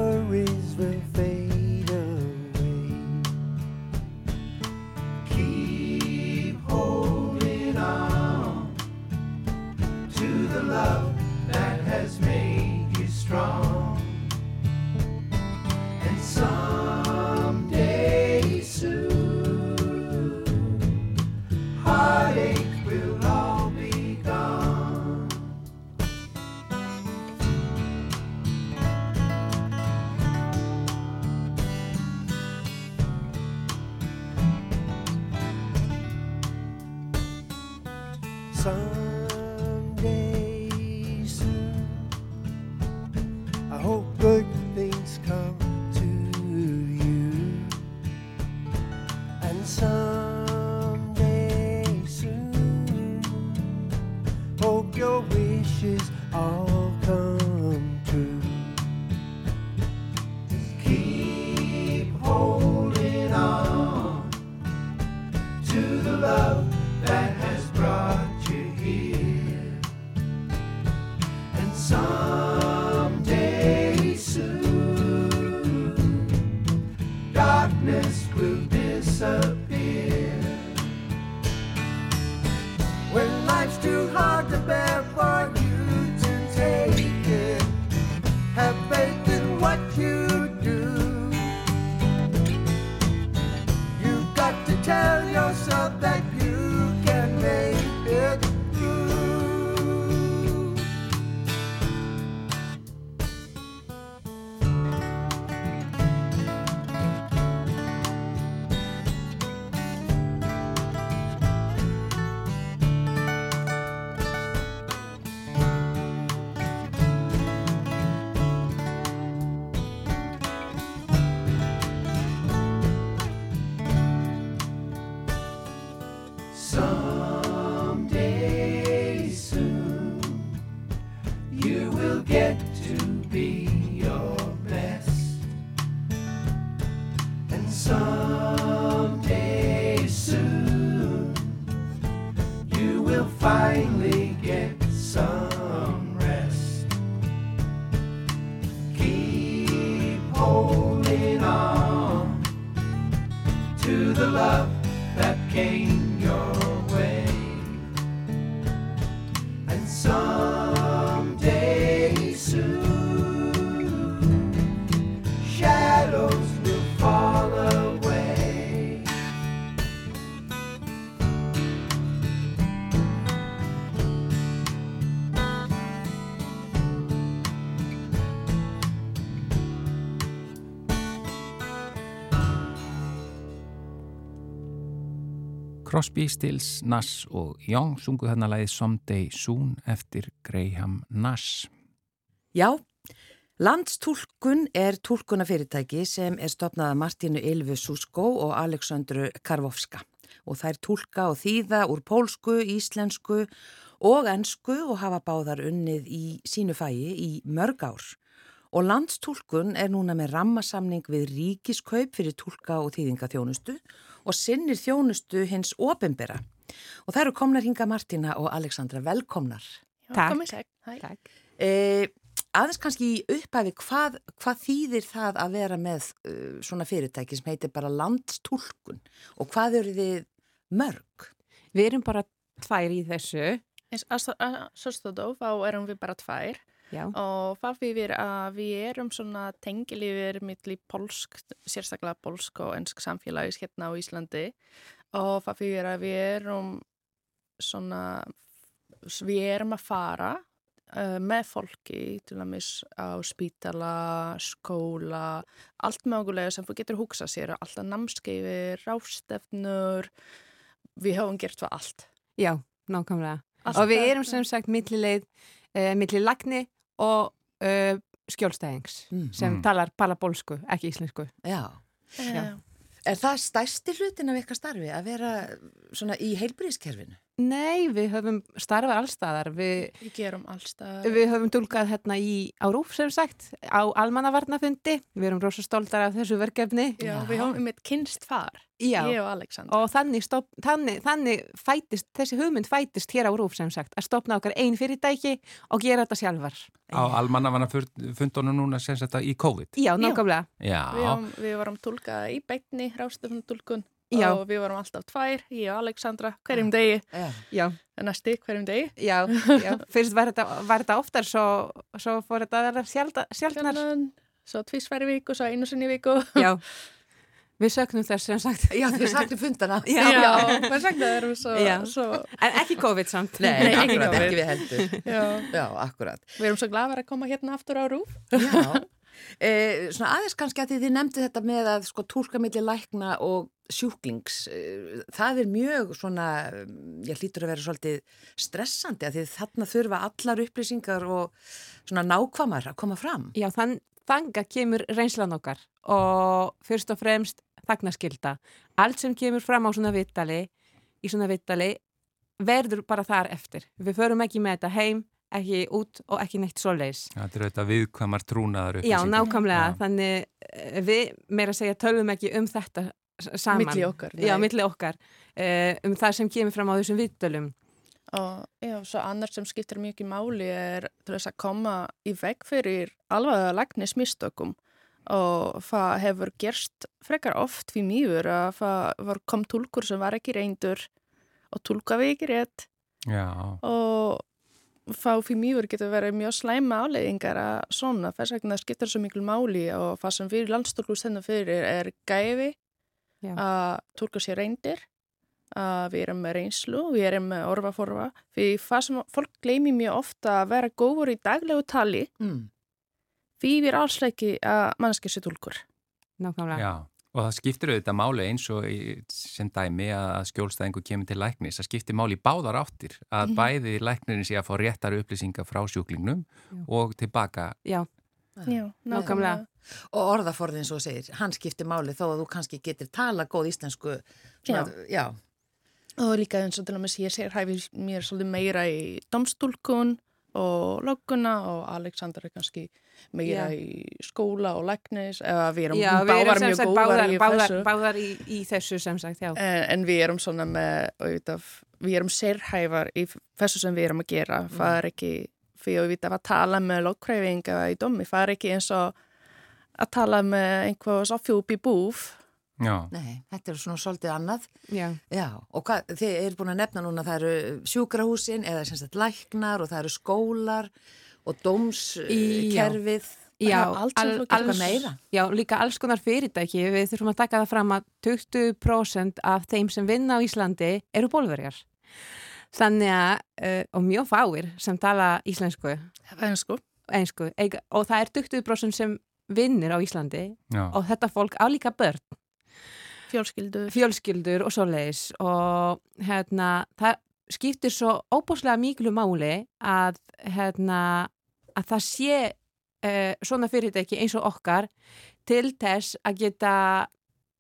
[SPEAKER 1] Crosby, Stills, Nass og Young sunguð þarna lagið Someday Soon eftir Graham Nass.
[SPEAKER 2] Já, landstúlkun er túlkunafyrirtæki sem er stopnað af Martinu Ylvu Susko og Aleksandru Karvovska og þær túlka og þýða úr pólsku, íslensku og ennsku og hafa báðar unnið í sínu fæi í mörg ár. Og landstúlkun er núna með rammasamning við ríkiskaup fyrir túlka og þýðingaþjónustu og sinnir þjónustu hins opimbera. Og það eru komnar hinga Martina og Aleksandra velkomnar.
[SPEAKER 7] Já,
[SPEAKER 8] Takk. Takk.
[SPEAKER 2] E, aðeins kannski í upphæfi, hvað, hvað þýðir það að vera með uh, svona fyrirtæki sem heitir bara landstúlkun og hvað eru þið mörg?
[SPEAKER 8] Við erum bara tvær í þessu.
[SPEAKER 7] Eins aðstóðó, þá erum við bara tvær
[SPEAKER 8] Já.
[SPEAKER 7] og það fyrir að við erum svona tengilífir milli polsk, sérstaklega polsk og ensk samfélagis hérna á Íslandi og það fyrir að við erum svona, við erum að fara uh, með fólki til dæmis á spítala, skóla, allt mögulega sem þú getur hugsað sér, alltaf námskeifir, rástefnur, við höfum gert það allt.
[SPEAKER 8] Já, nákvæmlega.
[SPEAKER 7] Alltaf,
[SPEAKER 8] og við erum sem sagt millileið, uh, millilagni og uh, skjólstæðings
[SPEAKER 2] Mm.
[SPEAKER 8] sem
[SPEAKER 1] Mm.
[SPEAKER 8] talar palabólsku, ekki íslensku.
[SPEAKER 2] Já.
[SPEAKER 7] Já.
[SPEAKER 2] Er það stærsti hlutin af ykkar starfi að vera svona í heilbríðiskerfinu?
[SPEAKER 8] Nei, við höfum starfað allstaðar. Við,
[SPEAKER 7] Við gerum allstað.
[SPEAKER 8] við höfum dulkað hérna í árúf sem sagt, á almannavarnafundi. Við erum rosa stoltar af þessu verkefni.
[SPEAKER 7] Já,
[SPEAKER 2] Já.
[SPEAKER 7] við höfum mitt kynst far,
[SPEAKER 8] Já.
[SPEAKER 7] ég og Alexander.
[SPEAKER 8] Og þannig, stopp, þannig, þannig fætist, þessi hugmynd fætist hér á rúf sem sagt, að stopna okkar einn fyrirtæki og gera þetta sjálfar.
[SPEAKER 1] Á almannavanna fundunum núna sem þetta í COVID.
[SPEAKER 8] Já, nákvæmlega.
[SPEAKER 1] Já,
[SPEAKER 7] Við, höfum, við varum tólkað í beitni, rástefnum tólkun
[SPEAKER 8] Já.
[SPEAKER 7] og við varum alltaf tvær, ég og Alexandra, hverjum degi, næsti hverjum degi.
[SPEAKER 8] já, já. Fyrst var þetta, var þetta oftar, svo, svo fór þetta að vera sjálda, sjaldnar.
[SPEAKER 7] Sjaldan, svo tvísværi viku, svo einu sinni í viku.
[SPEAKER 8] Já, við söknum þess sem sagt.
[SPEAKER 2] Já, þið sagtu fundana.
[SPEAKER 8] Já.
[SPEAKER 7] Já, svo,
[SPEAKER 8] Já.
[SPEAKER 7] svo
[SPEAKER 8] En ekki COVID samt.
[SPEAKER 2] Nei,
[SPEAKER 7] Nei, ekki
[SPEAKER 2] akkurat,
[SPEAKER 7] COVID.
[SPEAKER 2] ekki við heldur.
[SPEAKER 7] já.
[SPEAKER 2] Já, akkurat.
[SPEAKER 7] við erum svo glad að koma hérna aftur á rúf.
[SPEAKER 2] Já. E, svona aðeins kannski að því þið nefndi þetta með að sko túlka milli lækna og sjúklings. E, það er mjög svona, mm, ég hlýtur að vera svolítið stressandi að því þarna þurfa allar upplýsingar og svona nákvæmar að koma fram.
[SPEAKER 8] Já, þann, þanga kemur reynslan okkar og fyrst og fremst þagnaskylda. Allt sem kemur fram á svona vittali, í svona vittali, verður bara þar eftir. Við förum ekki með þetta heim, ekki út og ekki neitt svoleiðis.
[SPEAKER 1] þetta er auðvitað viðkvæmar trúnaðar
[SPEAKER 8] Já, nákvæmlega.
[SPEAKER 1] Já.
[SPEAKER 8] Þannig eh, við, meira segja, tölum ekki um þetta saman.
[SPEAKER 7] Milli okkar,
[SPEAKER 8] Já, milli okkar. Uh, um það sem kemur fram á þessum vittölum.
[SPEAKER 7] Og já, svo annars sem skiptir mjög máli er til þess að koma í veg fyrir alveg að lagnis mistökum og það hefur gerst frekar oft fyrir mýfur að það var kom tólkur sem var ekki reyndur og tólkaði ekki rétt
[SPEAKER 1] Já,
[SPEAKER 7] og þá fyrir mýfur getur verið mjög slæma áleiðingar að svona, þess vegna skiptir svo miklu máli og það sem við landstólku stendum fyrir er gæfi
[SPEAKER 8] Já.
[SPEAKER 7] að tólka sér reyndir að við erum með reynslu, við erum með orfaforfa, því það sem fólk gleymi mjög ofta að vera góður í daglegu tali,
[SPEAKER 2] Mm.
[SPEAKER 7] því við erum alls ekki að mannskja sér tólkur.
[SPEAKER 8] Nákvæmlega.
[SPEAKER 1] já. Og það skiptir auðvitað máli eins og í- sem dæmi að skjólstæðingu kemur til læknis. Það skiptir máli í báðar áttir að
[SPEAKER 7] Mhm.
[SPEAKER 1] bæði læknirinn sé að fá réttar upplýsingar frá sjúklingnum
[SPEAKER 8] Já.
[SPEAKER 1] og tilbaka.
[SPEAKER 8] Já,
[SPEAKER 7] Já,
[SPEAKER 8] Nákvæmlega.
[SPEAKER 2] Og orðaforðin svo segir, hann skiptir máli þó að þú kannski getur tala góð íslensku. Svona, já.
[SPEAKER 7] Og líka eins og til og með ég sér hæfi mér svolítið meira í domstúlkun og lögguna og Alexander er kannski meira
[SPEAKER 8] Já.
[SPEAKER 7] í skóla og læknis eða við erum
[SPEAKER 8] já við
[SPEAKER 7] báðar
[SPEAKER 8] erum sem
[SPEAKER 7] mjög góðar
[SPEAKER 8] báðar,
[SPEAKER 7] í
[SPEAKER 8] báðar,
[SPEAKER 7] þessu.
[SPEAKER 8] báðar í, í þessu sem sagt, já.
[SPEAKER 7] En, en við erum svona með, auðvitað, við erum sérhæfar í þessu sem við erum að gera.
[SPEAKER 8] Mm.
[SPEAKER 7] Það er ekki, fyrir að vita að tala með lögkræfing eða í domi, það er ekki eins og að tala með einhver svo fjúpi búf.
[SPEAKER 1] Já,
[SPEAKER 2] Nei, þetta er svona svolítið annað.
[SPEAKER 8] Já,
[SPEAKER 2] Já, og hvað, þið eru búin að nefna núna það eru sjúkrahúsin eða sem sagt læknar og það eru skólar og dómskerfið.
[SPEAKER 8] já
[SPEAKER 7] allt sem
[SPEAKER 8] al-
[SPEAKER 7] þú getur
[SPEAKER 2] Eitthvað meira.
[SPEAKER 8] Já, líka alls konar fyrirtæki. Við þurfum að taka það fram að 20% af þeim sem vinna á Íslandi eru bólverjar. Þannig að, uh, og mjög fáir sem tala íslensku,
[SPEAKER 7] sko.
[SPEAKER 8] einsku, eiga, og það er 20% sem vinnir á Íslandi
[SPEAKER 1] já.
[SPEAKER 8] og þetta fólk á líka börn.
[SPEAKER 7] fjölskyldur.
[SPEAKER 8] fjölskyldur og svo leiðis og hérna, það skiptir svo óbúslega miklu máli að, hérna, að það sé uh, svona fyrirtæki eins og okkar til þess að geta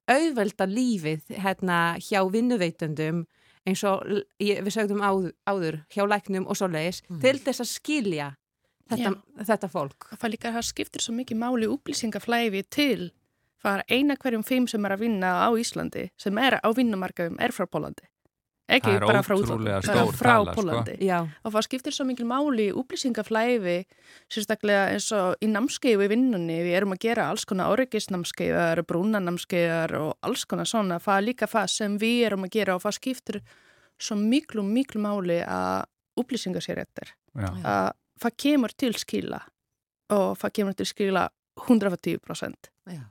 [SPEAKER 8] auðvelda lífið hérna, hjá vinnuveitundum eins og við sögðum áður, áður hjá læknum og svo leiðis
[SPEAKER 2] Mm.
[SPEAKER 8] til þess að skilja þetta, þetta fólk.
[SPEAKER 7] Það líka það skiptir svo mikið máli upplýsingaflæfi til fara eina hverjum fimm sem er að vinna á Íslandi sem er á vinnumarkaðum er frá Pólandi. Ekki
[SPEAKER 1] Það
[SPEAKER 7] bara frá útlandi, bara frá
[SPEAKER 1] tala, sko.
[SPEAKER 7] Pólandi.
[SPEAKER 8] Já,
[SPEAKER 7] Og það skiptir svo mikil máli upplýsingaflæfi sérstaklega eins og í námskeiðu í vinnunni. Við erum að gera alls konar áryggisnámskeiðar, brúnanámskeiðar og alls konar svona. Það er líka það sem við erum að gera og það skiptir svo miklu, miklu máli að upplýsingar sér eftir. Að það kemur til skila og það kemur til skila 110%.
[SPEAKER 2] Já.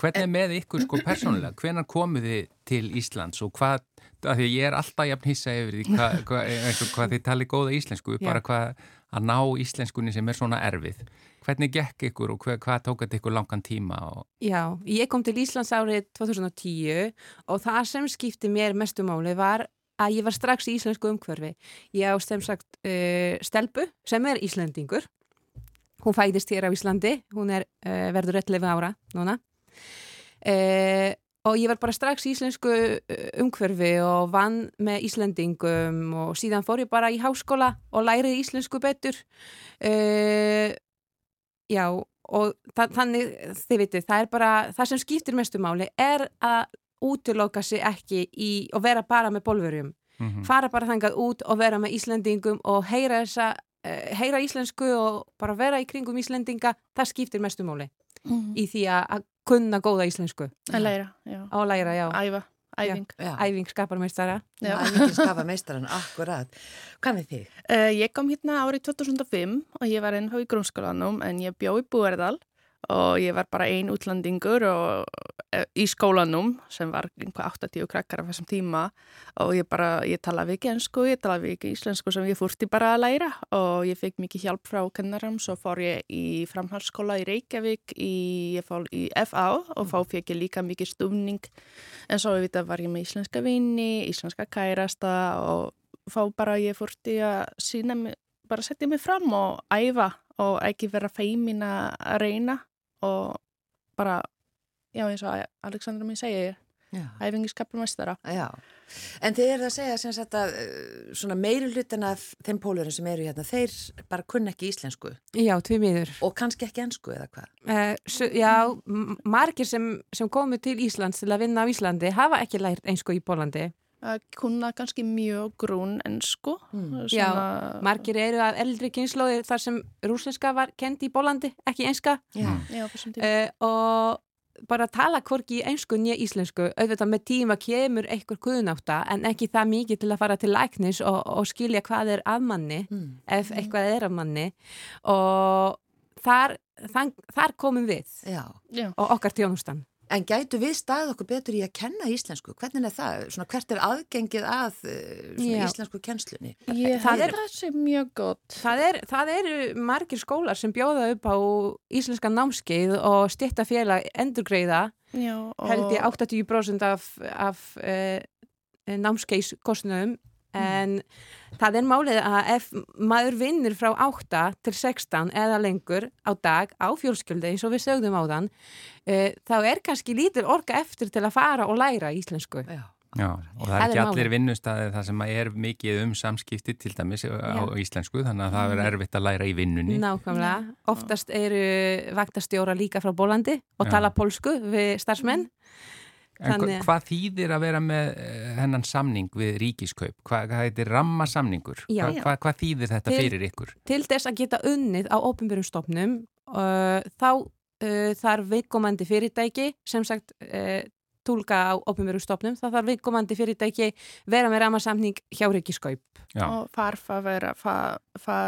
[SPEAKER 1] Hvernig er með ykkur sko persónulega? Hvenar komuð þið til Íslands og hvað, af því að ég er alltaf jafn hissa yfir því hvað, eins og hvað þið talið góða íslensku,
[SPEAKER 8] Já.
[SPEAKER 1] bara hvað að ná íslenskunni sem er svona erfið. Hvernig gekk ykkur og hvað, hvað tók þetta ykkur langan tíma? Og,
[SPEAKER 8] Já, ég kom til Íslands árið 2010 og það sem skipti mér mestu máli var að ég var strax í íslensku umhverfi. Ég á sem sagt uh, Stelbu sem er Íslandingur. Hún fæðist hér á Íslandi, hún er uh, verður 11 ára núna. Uh, og ég var bara strax í íslensku uh, umhverfi og vann með Íslandingum og síðan fór ég bara í háskóla og lærið íslensku betur. Uh, já, og þa þannig, þið vitið, það er bara, það sem skiptir mestu máli er að útiloka sig ekki í, og vera bara með bólverjum.
[SPEAKER 1] mm
[SPEAKER 8] Fara bara þangað út og vera með Íslandingum og heyra þessa, uh, heyra íslensku og bara vera í kringum Íslandinga, það skiptir mestu máli í því að kunna góða íslensku
[SPEAKER 7] Að læra, já.
[SPEAKER 8] og læra, já.
[SPEAKER 7] Æfa, æfing.
[SPEAKER 2] Já.
[SPEAKER 8] Æfing skapar meistara.
[SPEAKER 7] Já.
[SPEAKER 2] Æfingin skafa meistaran, akkurat. Hvað með þig?
[SPEAKER 7] Uh, ég kom hérna árið 2005 og ég var ennþá í grunnskólanum en ég bjó í Búerdal og ég var bara ein útlandingur og, uh, í skólanum sem var einhvað 80 krakkar af þessum tíma. Og ég bara, ég talaði ekki ennsku, ég talaði ekki íslensku sem ég fúrti bara að læra. Og ég fekk mikið hjálp frá kennarum, svo fór ég í framhaldsskóla í Reykjavík í, ég fór í FA og þá fekk ég líka mikið stufning en svo veit að var ég með íslenska vini, íslenska kærasta og þá bara ég fórti að sína mig, bara setja mig fram og æfa og ekki vera feimin að reyna og bara, já eins og Aleksandra segir,
[SPEAKER 2] Já.
[SPEAKER 7] æfingi skapur mestara.
[SPEAKER 2] Já, en þið eru að segja sem sagt að uh, svona meiri hlutin af þeim pólurum sem eru hérna, þeir bara kunna ekki íslensku
[SPEAKER 8] Já, tvið miður.
[SPEAKER 2] og kannski ekki ennsku eða hvað?
[SPEAKER 8] Uh, já, margir sem, sem komu til Íslands til að vinna á Íslandi hafa ekki lært einsku í Pólandi.
[SPEAKER 7] Að kunna kannski mjög grunn ennsku.
[SPEAKER 2] Mm.
[SPEAKER 8] Já, Margir eru af eldri kynnslóðir þar sem rúsneska var kend í Pólandi, ekki einska.
[SPEAKER 2] Já,
[SPEAKER 7] Já, á þessum tíma.
[SPEAKER 8] Uh, og bara tala hvorki í einsku nýja íslensku. Auðvitað með tíma kemur einhver kuðunáta en ekki það mikið til að fara til læknis og, og skilja hvað er að manni
[SPEAKER 2] mm.
[SPEAKER 8] ef eitthvað er af manni. Og þar, þar, þar komum við
[SPEAKER 2] já.
[SPEAKER 7] Já.
[SPEAKER 8] og okkar tjónustan.
[SPEAKER 2] En gætu við staðið okkur betur í að kenna íslensku? Hvernig er það? Svona, hvert er aðgengið að svona
[SPEAKER 8] Já.
[SPEAKER 2] íslensku kennslunni?
[SPEAKER 7] Ég
[SPEAKER 8] Það er-
[SPEAKER 7] að það sé mjög gott.
[SPEAKER 8] Það, er, það eru margir skólar sem bjóða upp á íslenska námskeið og styrtafélag endurgreiða
[SPEAKER 7] Já, og...
[SPEAKER 8] held ég 80% af, af uh, námskeiðskostnum en það er málið að ef maður vinnur frá 8 til 16 eða lengur á dag á fjölskyldi eins og við sögðum á þann uh, þá er kannski lítil orka eftir til að fara og læra íslensku.
[SPEAKER 2] Já.
[SPEAKER 1] Já, og það er ekki allir vinnustæði það sem er mikið um samskipti til dæmis á
[SPEAKER 8] Já.
[SPEAKER 1] íslensku, þannig að það er erfitt að læra í vinnunni.
[SPEAKER 8] Nákvæmlega. Oftast eru vaktastjóra líka frá Bólandi og
[SPEAKER 1] Já.
[SPEAKER 8] tala pólsku við starfsmenn.
[SPEAKER 1] En hva,
[SPEAKER 8] Þannig-
[SPEAKER 1] hvað þýðir að vera með eh, hennan samning við ríkiskaup? Hvað, heitir rammasamningur?
[SPEAKER 8] Já.
[SPEAKER 1] Hva, hvað, hvað þýðir þetta
[SPEAKER 8] Til-
[SPEAKER 1] fyrir ykkur?
[SPEAKER 8] til þess að geta unnið á ópenbjörnum stofnum uh, þá uh, þarf viðkomandi fyrirtæki sem sagt uh, tólka á ópenbjörnum stofnum þá þarf viðkomandi fyrirtæki vera með ramasamning hjá Ríkiskaup.
[SPEAKER 1] Já.
[SPEAKER 7] og þarf að vera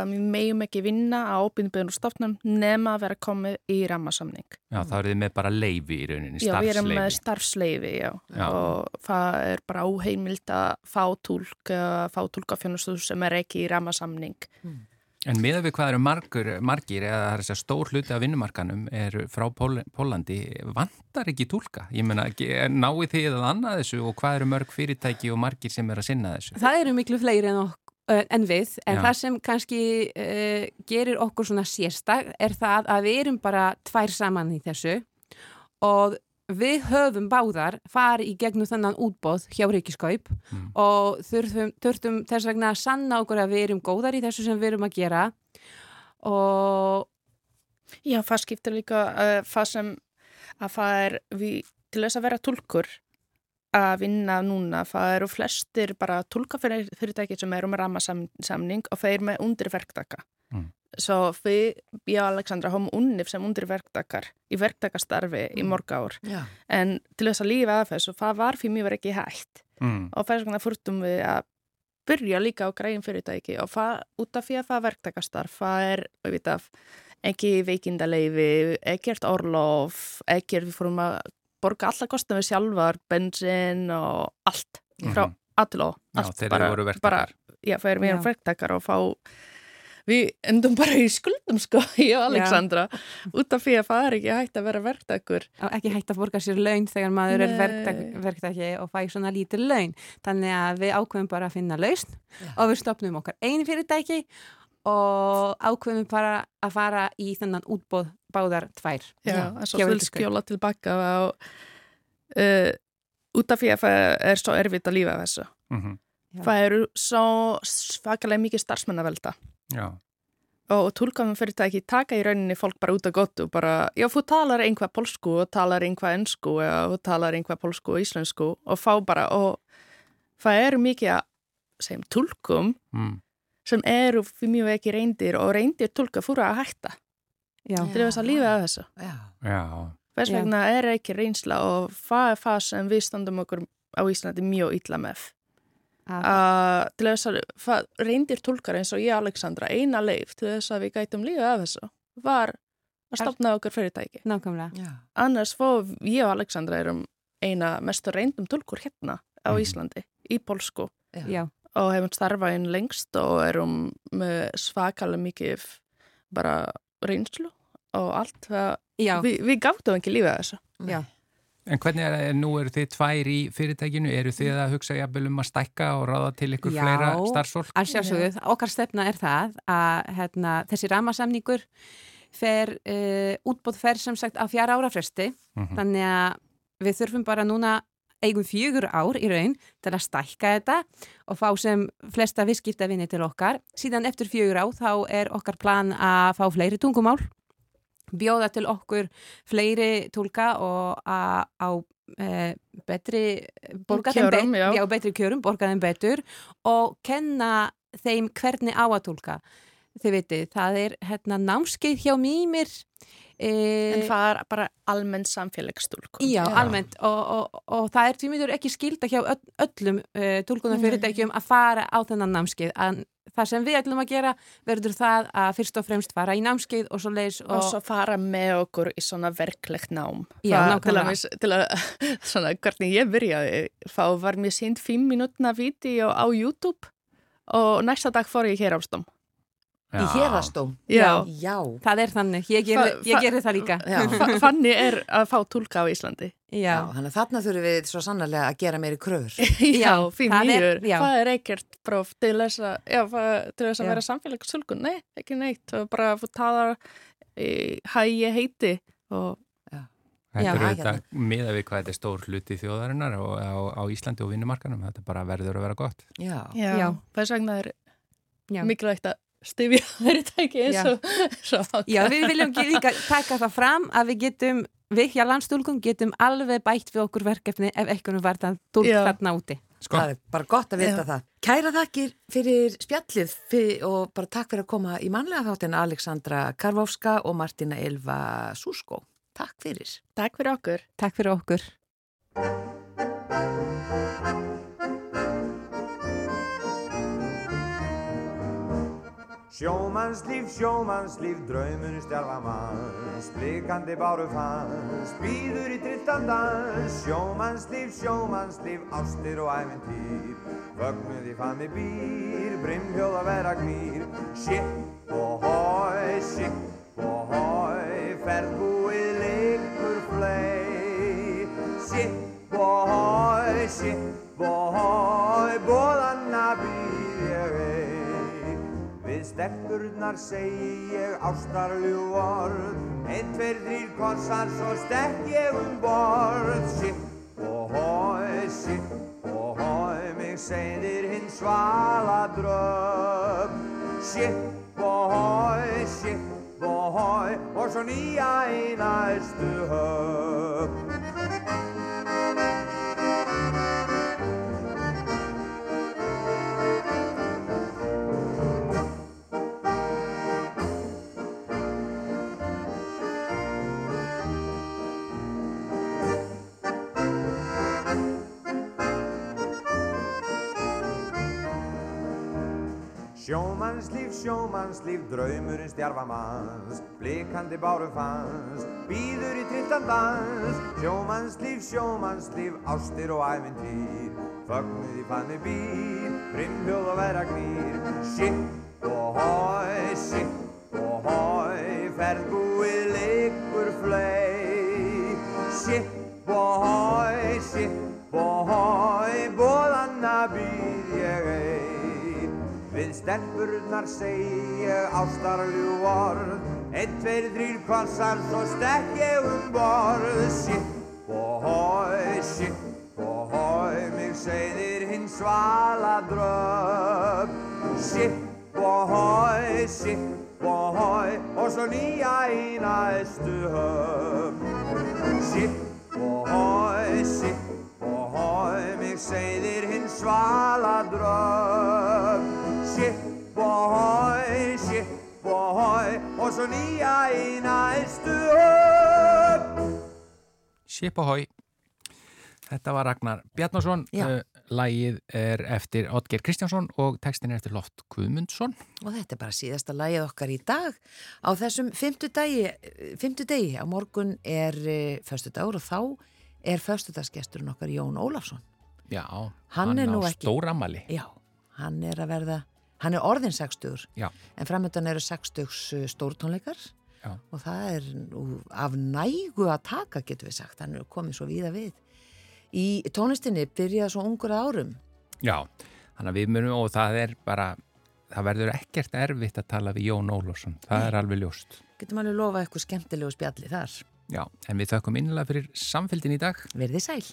[SPEAKER 7] við meðum ekki vinna á óbyrnbyrjum stofnum nema að vera komið í rammasamning.
[SPEAKER 1] Já, þá eru þið með bara leifi í rauninni,
[SPEAKER 7] Já, við erum með
[SPEAKER 1] starfsleifi.
[SPEAKER 7] já.
[SPEAKER 1] Já.
[SPEAKER 7] Og það er bara óheimilt að fá tólk, fá tólkafjónustu sem er ekki í rammasamning.
[SPEAKER 1] En með við hvað eru margur, margir eða það er þess að stór hluti af vinnumarkanum er frá Pól Pólandi, vantar ekki tólka? Ég menna, náðu þið að annað þessu og hvað eru mörg fyrirtæki og margir sem er að sinna þessu?
[SPEAKER 8] Það eru miklu fleiri en, en við, en
[SPEAKER 1] Já.
[SPEAKER 8] það sem kannski uh, gerir okkur svona sérstak er það að við erum bara tvær saman í þessu og við höfum báðar farið í gegnum þennan útbóð hjá Ríkiskaup
[SPEAKER 1] Mm.
[SPEAKER 8] og þurfum, þurftum þess vegna að sanna okkur að við erum góðar í þessu sem við erum að gera og
[SPEAKER 7] Já, það skiptir líka uh, það sem að það er við, til þess að vera tólkur að vinna núna, það eru flestir bara tólkafyrirtæki sem eru með rammasamning og þeir með undirverktaka.
[SPEAKER 1] Mm.
[SPEAKER 7] Ég og Alexandra, hóum unnif sem undirverktakar í verktakastarfi í mörg ár.
[SPEAKER 2] Já.
[SPEAKER 7] En til þess að lífa af þessu, það var fyrir mjög ekki hægt.
[SPEAKER 1] Mm.
[SPEAKER 7] Og þess vegna fórtum við að byrja líka á græðin fyrirtæki og það, út af því að það er verktakastarf, það er, við veit af, ekki veikindaleifi, ekkert orlof, ekkert við fórum að borga alla kostum við sjálfar, bensin og allt frá
[SPEAKER 1] Mhm.
[SPEAKER 7] A til Ó.
[SPEAKER 1] Já,
[SPEAKER 7] Allt bara-
[SPEAKER 1] verktakar.
[SPEAKER 7] Bara, já, við erum
[SPEAKER 8] Já.
[SPEAKER 7] verktakar og fá, við endum bara í skuldum sko, ég og Alexandra, út af því að það er ekki hægt að vera verktakur.
[SPEAKER 8] ekki hægt að borga sér laun þegar maður er
[SPEAKER 7] Nei.
[SPEAKER 8] verktak, verktaki og fæ svona lítil laun. Þannig að við ákveðum bara að finna lausn
[SPEAKER 2] Já.
[SPEAKER 8] og við stopnum okkar einu fyrirtæki og ákveðum bara að fara í þennan útbóð báðar tvær.
[SPEAKER 7] Já, en svo
[SPEAKER 8] hjá
[SPEAKER 7] vil
[SPEAKER 8] Ríkiskaup.
[SPEAKER 7] skjóla tilbaka á, uh, út af því að það er svo erfitt að lífa þessu.
[SPEAKER 1] Mm
[SPEAKER 8] Já.
[SPEAKER 7] Það eru svo svakalega mikið starfsmannavelda.
[SPEAKER 1] Já,
[SPEAKER 7] og tólkafum fyrirtæki taka í rauninni fólk bara út af gott og bara, já, þú talar einhvað polsku og talar einhvað ennsku eða þú talar einhvað polsku og íslensku og fá bara, og það eru mikið að, segjum, tólkum
[SPEAKER 1] mm.
[SPEAKER 7] sem eru fyrir mjög ekki reyndir og reyndir tólka fúra að hætta
[SPEAKER 8] Já.
[SPEAKER 7] til þess að lífa af þessu.
[SPEAKER 2] Já.
[SPEAKER 1] já,
[SPEAKER 7] Þess vegna er ekki reynsla og það er það sem við standum okkur á Íslandi mjög illa með.
[SPEAKER 8] Að,
[SPEAKER 7] Að, til þess að það reyndir tólkar eins og ég Alexandra eina leif til þess að við gætum lífa af þessu var að stopna okkur fyrirtæki.
[SPEAKER 8] nákvæmlega.
[SPEAKER 2] Já.
[SPEAKER 7] annars fóð ég og Alexandra erum eina mestu reyndum tólkur hérna á
[SPEAKER 1] Mhm.
[SPEAKER 7] Íslandi, í Polsku
[SPEAKER 2] Já.
[SPEAKER 7] Og hefum starfað inn lengst og erum með svakalega mikið bara reynslu og allt það. Vi, við gáttum ekki lífið þessu
[SPEAKER 8] Já.
[SPEAKER 1] En hvernig er, nú eru þið tvær í fyrirtækinu, eru þið að hugsa jafnvel um að stækka og ráða til ykkur
[SPEAKER 8] Já.
[SPEAKER 1] fleira starfsfólk?
[SPEAKER 8] Að sjálfsögðu, okkar stefna er það að hérna, þessi ramasamningur fer, uh, útbóð fer sem sagt á fjara ára fresti
[SPEAKER 1] Mhm.
[SPEAKER 8] þannig að við þurfum bara núna eigum fjögur ár í raun til að stækka þetta og fá sem flesta visskiptavinni til okkar. Síðan eftir fjögur ár þá er okkar plan að fá fleiri tungumál, bjóða til okkur fleiri tólka og að, á e, betri
[SPEAKER 7] Kjörum,
[SPEAKER 8] bet-
[SPEAKER 7] já.
[SPEAKER 8] já, betri kjörum, borga þeim betur og kenna þeim hvernig á að tólka. Þið veitir, það er hérna, námskeið hjá mýmir
[SPEAKER 7] en það er bara almenn samfélagsstúlkun
[SPEAKER 8] Já, almennt. Og, og, og það er tvímiður ekki skilda hjá öll, öllum uh, tólkunarfyrirtækjum að fara á þennan námskeið. En það sem við ætlum að gera verður það að fyrst og fremst fara í námskeið og svo leis
[SPEAKER 7] og
[SPEAKER 8] og,
[SPEAKER 7] svo fara með okkur í svona verklegt nám.
[SPEAKER 8] Já,
[SPEAKER 7] Það- til
[SPEAKER 8] nákvæmlega.
[SPEAKER 7] að, mis, til að svona, hvernig ég byrjaði. Þá var mér sínt fimm mínútna vídeo á YouTube og næsta dag fór ég hér ástóm
[SPEAKER 2] Í hérastóm.
[SPEAKER 7] Já.
[SPEAKER 2] Já.
[SPEAKER 8] það er þannig, ég gerði, það líka
[SPEAKER 2] Já.
[SPEAKER 7] Fa- Fannig er að fá tólka á Íslandi
[SPEAKER 2] Já.
[SPEAKER 8] Já,
[SPEAKER 2] Þannig að þarna þurfum við svo sannarlega að gera meiri kröfur.
[SPEAKER 7] Já, mýður,
[SPEAKER 8] já.
[SPEAKER 7] það er ekkert próf til þess að, já, til þess að
[SPEAKER 8] Já.
[SPEAKER 7] vera samfélagssulgun, nei, ekki neitt, er bara að talar í hæ ég heiti og
[SPEAKER 1] Þetta er
[SPEAKER 2] Já,
[SPEAKER 1] þetta miða við hvað þetta er stór hluti þjóðarinnar og, á, á Íslandi og vinnumarkanum, þetta bara verður að vera gott.
[SPEAKER 2] Já.
[SPEAKER 7] já,
[SPEAKER 8] Já.
[SPEAKER 7] þess vegna er
[SPEAKER 8] Já.
[SPEAKER 7] mikilvægt að stifja fyrirtæki eins
[SPEAKER 8] Já.
[SPEAKER 7] og svo,
[SPEAKER 8] Já, við viljum líka taka það fram að við getum, við hjá landstúlkum getum alveg bætt við okkur verkefni ef ekkunum var það tólk þarna úti
[SPEAKER 1] Sko,
[SPEAKER 2] Það er bara gott að vita
[SPEAKER 7] Já.
[SPEAKER 2] það. Kæra þakkir fyrir spjallið fyrir, og bara takk fyrir að koma í mannlega þáttin Alexandra Karvófska og Martina Elva Súskó. Takk fyrir.
[SPEAKER 7] takk fyrir okkur
[SPEAKER 8] Takk fyrir okkur
[SPEAKER 9] Sjómannslíf, sjómannslíf, draumun stjálfa manns, blikandi báru fanns, býður í trilltan dans. Sjómannslíf, sjómannslíf, ástir og æventýr, Fögnuð í fami býr, brimhjóð að vera gnýr Sipp og hói, sipp og hói Ferðbúið liggur flei Sipp og hói, sipp og hói Bóðanna ei Við stelpurnar segi ég ástarljú orð. Einn, tveir, þrýr korsar, svo stekk ég um borð. Sipp og hói, sipp og hói Mig segðir hinn svala dröf Sipp og hói, sipp og hói Og svo nýja í næstu höf Sjómannslíf, sjómannslíf, draumurinn stjarfa manns, blikandi báru fanns, býður í trittan dans. Sjómannslíf, sjómannslíf, ástir og ævintýr, fögnuð í fanni býr, brimhjóð og vera gnýr. Sipp og hói, sipp stelpurnar segi ég ástarljú orð Einn, tveir, þrýr korsar, svo stekk ég um borð. Sipp og hói, sipp og hói Mig segðir hinn svala dröf Sipp og hói, sipp og hói Og svo nýja í næstu höf Sipp og hói, sipp og hói Mig segðir hinn svala dröf og svo nýja í næstu höf.
[SPEAKER 1] Sipp og hói. Þetta var Ragnar Bjarnason. Uh, Lægið er eftir Otger Kristjánsson og textin er eftir Loft Guðmundsson.
[SPEAKER 2] Og þetta er bara síðasta lagið okkar í dag. Á þessum fymtudegi, fymtudegi á morgun er uh, föstudagur og þá er föstudagsgesturinn okkar Jón Ólafsson.
[SPEAKER 1] Já,
[SPEAKER 2] Hann er
[SPEAKER 1] á
[SPEAKER 2] nú ekki-
[SPEAKER 1] stóramali.
[SPEAKER 2] Já, hann er að verða, hann er orðin 60
[SPEAKER 1] Já.
[SPEAKER 2] en framöndan eru 60 stórtónleikar
[SPEAKER 1] Já.
[SPEAKER 2] og það er af nægu að taka getur við sagt, hann er komið svo víða við. Í tónlistinni byrjaði svo ungur árum.
[SPEAKER 1] Já, þannig að við munum og það er bara, það verður ekkert erfitt að tala við Jón Ólafsson. Það er alveg ljóst.
[SPEAKER 2] Getum alveg lofa eitthvað skemmtilegu spjalli þar.
[SPEAKER 1] Já, en við þökkum innlega fyrir samfélgin í dag.
[SPEAKER 2] Verðið sæl.